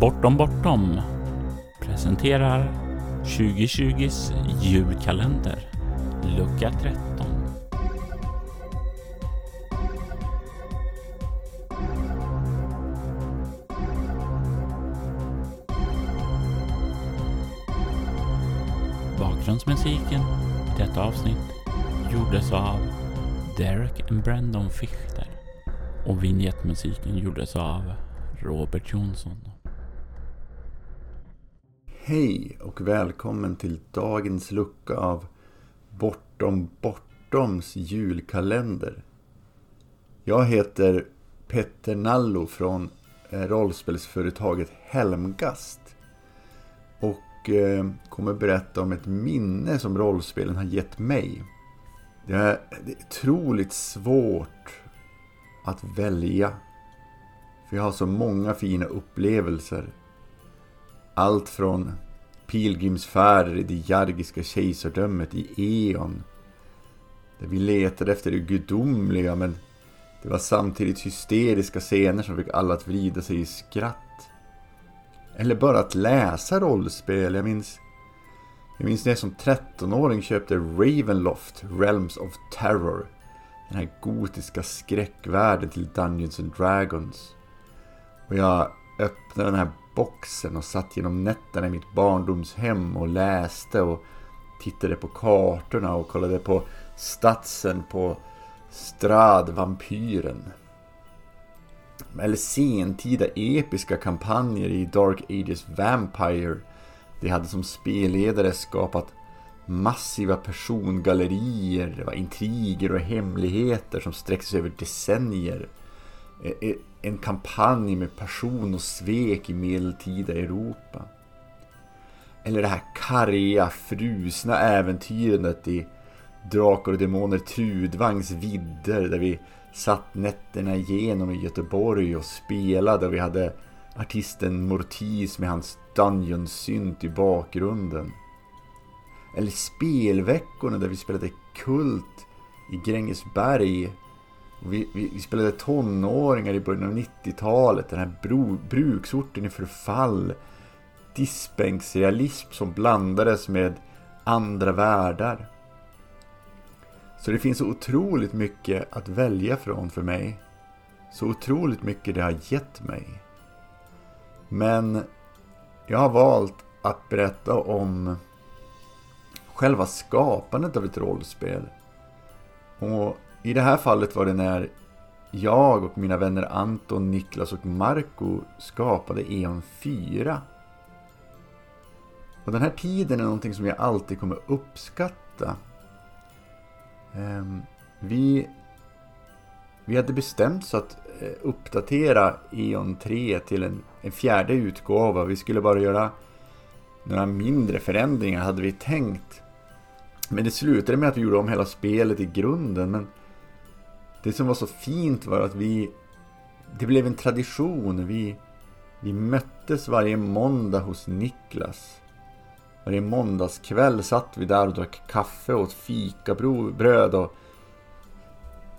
Bortom Bortom presenterar 2020s julkalender, lucka 13. Bakgrundsmusiken i detta avsnitt gjordes av Derek and Brandon Fichter och vignettmusiken gjordes av Robert Jonsson. Hej och välkommen till dagens lucka av Bortom Bortoms julkalender. Jag heter Petter Nallo från eh, rollspelsföretaget Helmgast. Och eh, kommer berätta om ett minne som rollspelen har gett mig. Det är otroligt svårt att välja. För jag har så många fina upplevelser. Allt från pilgrimsfärder i det jargiska kejsardömet i Eon. Där vi letade efter det gudomliga men det var samtidigt hysteriska scener som fick alla att vrida sig i skratt. Eller bara att läsa rollspel. Jag minns, jag minns när jag som 13-åring köpte Ravenloft, Realms of Terror. Den här gotiska skräckvärlden till Dungeons and Dragons. Och jag öppnade den här boxen och satt genom nätterna i mitt barndomshem och läste och tittade på kartorna och kollade på statsen på stradvampyren. Eller sentida episka kampanjer i Dark Ages Vampire. De hade som spelledare skapat massiva persongallerier, det var intriger och hemligheter som sträckte sig över decennier. En kampanj med passion och svek i medeltida Europa. Eller det här karga, frusna äventyrandet i Drakar och Demoner Trudvangs vidder där vi satt nätterna igenom i Göteborg och spelade och vi hade artisten Mortis med hans Dungeon-synt i bakgrunden. Eller spelveckorna där vi spelade Kult i Grängesberg vi, vi, vi, spelade tonåringar i början av 90-talet. Den här bro, bruksorten i förfall. Diskbänksrealism som blandades med andra världar. Så det finns så otroligt mycket att välja från för mig. Så otroligt mycket det har gett mig. Men jag har valt att berätta om själva skapandet av ett rollspel. Och i det här fallet var det när jag och mina vänner Anton, Niklas och Marco skapade E.ON 4. Och den här tiden är någonting som jag alltid kommer uppskatta. Ehm, vi, vi hade bestämt så att eh, uppdatera E.ON 3 till en, en fjärde utgåva. Vi skulle bara göra några mindre förändringar hade vi tänkt. Men det slutade med att vi gjorde om hela spelet i grunden. Men det som var så fint var att vi... Det blev en tradition. Vi, vi möttes varje måndag hos Niklas. Varje måndagskväll satt vi där och drack kaffe och åt fikabröd och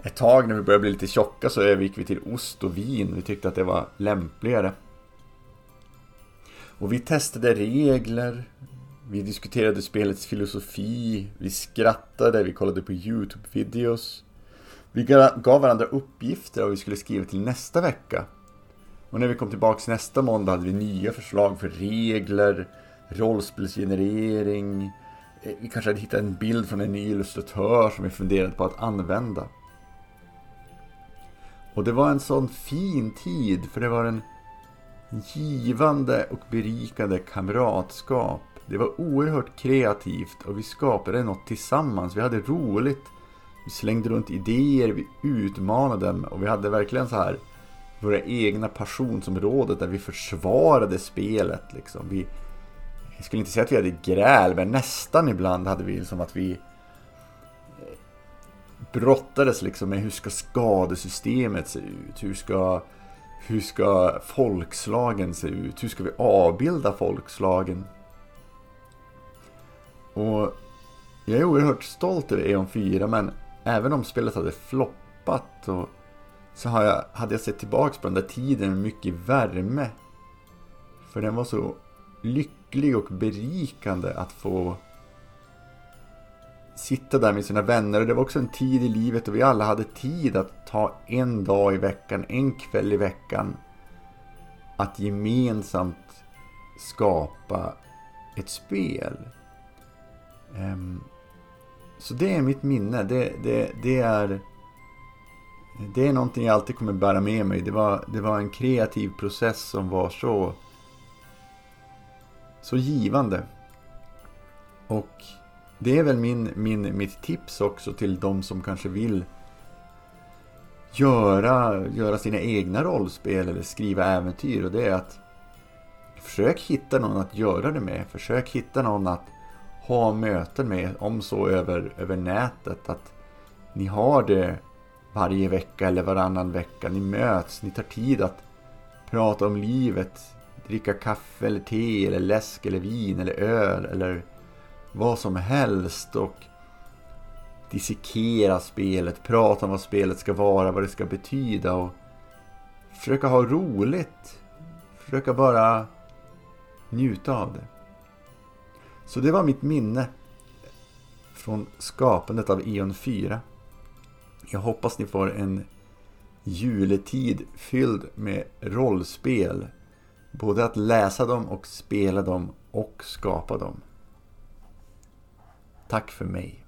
ett tag när vi började bli lite tjocka så övergick vi till ost och vin. Vi tyckte att det var lämpligare. Och vi testade regler. Vi diskuterade spelets filosofi. Vi skrattade. Vi kollade på YouTube-videos. Vi gav varandra uppgifter och vi skulle skriva till nästa vecka. Och när vi kom tillbaka nästa måndag hade vi nya förslag för regler, rollspelsgenerering. Eh, vi kanske hade hittat en bild från en ny illustratör som vi funderade på att använda. Och det var en sån fin tid för det var en givande och berikande kamratskap. Det var oerhört kreativt och vi skapade något tillsammans. Vi hade roligt vi slängde runt idéer, vi utmanade dem och vi hade verkligen så här våra egna passionsområden där vi försvarade spelet. Liksom. Vi, jag skulle inte säga att vi hade gräl, men nästan ibland hade vi som att vi eh, brottades liksom med hur ska skadesystemet se ut? Hur ska, hur ska folkslagen se ut? Hur ska vi avbilda folkslagen? Och jag är oerhört stolt över E.ON 4 men även om spelet hade floppat och så har jag, hade jag sett tillbaka på den där tiden med mycket värme. För den var så lycklig och berikande att få sitta där med sina vänner. Och det var också en tid i livet då vi alla hade tid att ta en dag i veckan, en kväll i veckan. Att gemensamt skapa ett spel. Um, så det är mitt minne. Det, det, det, är, det är någonting jag alltid kommer bära med mig. Det var, det var en kreativ process som var så, så givande. Och det är väl min, min, mitt tips också till de som kanske vill göra, göra sina egna rollspel eller skriva äventyr. Och det är att försök hitta någon att göra det med. Försök hitta någon att ha möten med, om så över, över nätet. Att ni har det varje vecka eller varannan vecka. Ni möts, ni tar tid att prata om livet. Dricka kaffe eller te eller läsk eller vin eller öl eller vad som helst. Och dissekera spelet, prata om vad spelet ska vara, vad det ska betyda. och Försöka ha roligt. Försöka bara njuta av det. Så det var mitt minne från skapandet av Eon 4. Jag hoppas ni får en juletid fylld med rollspel. Både att läsa dem och spela dem och skapa dem. Tack för mig.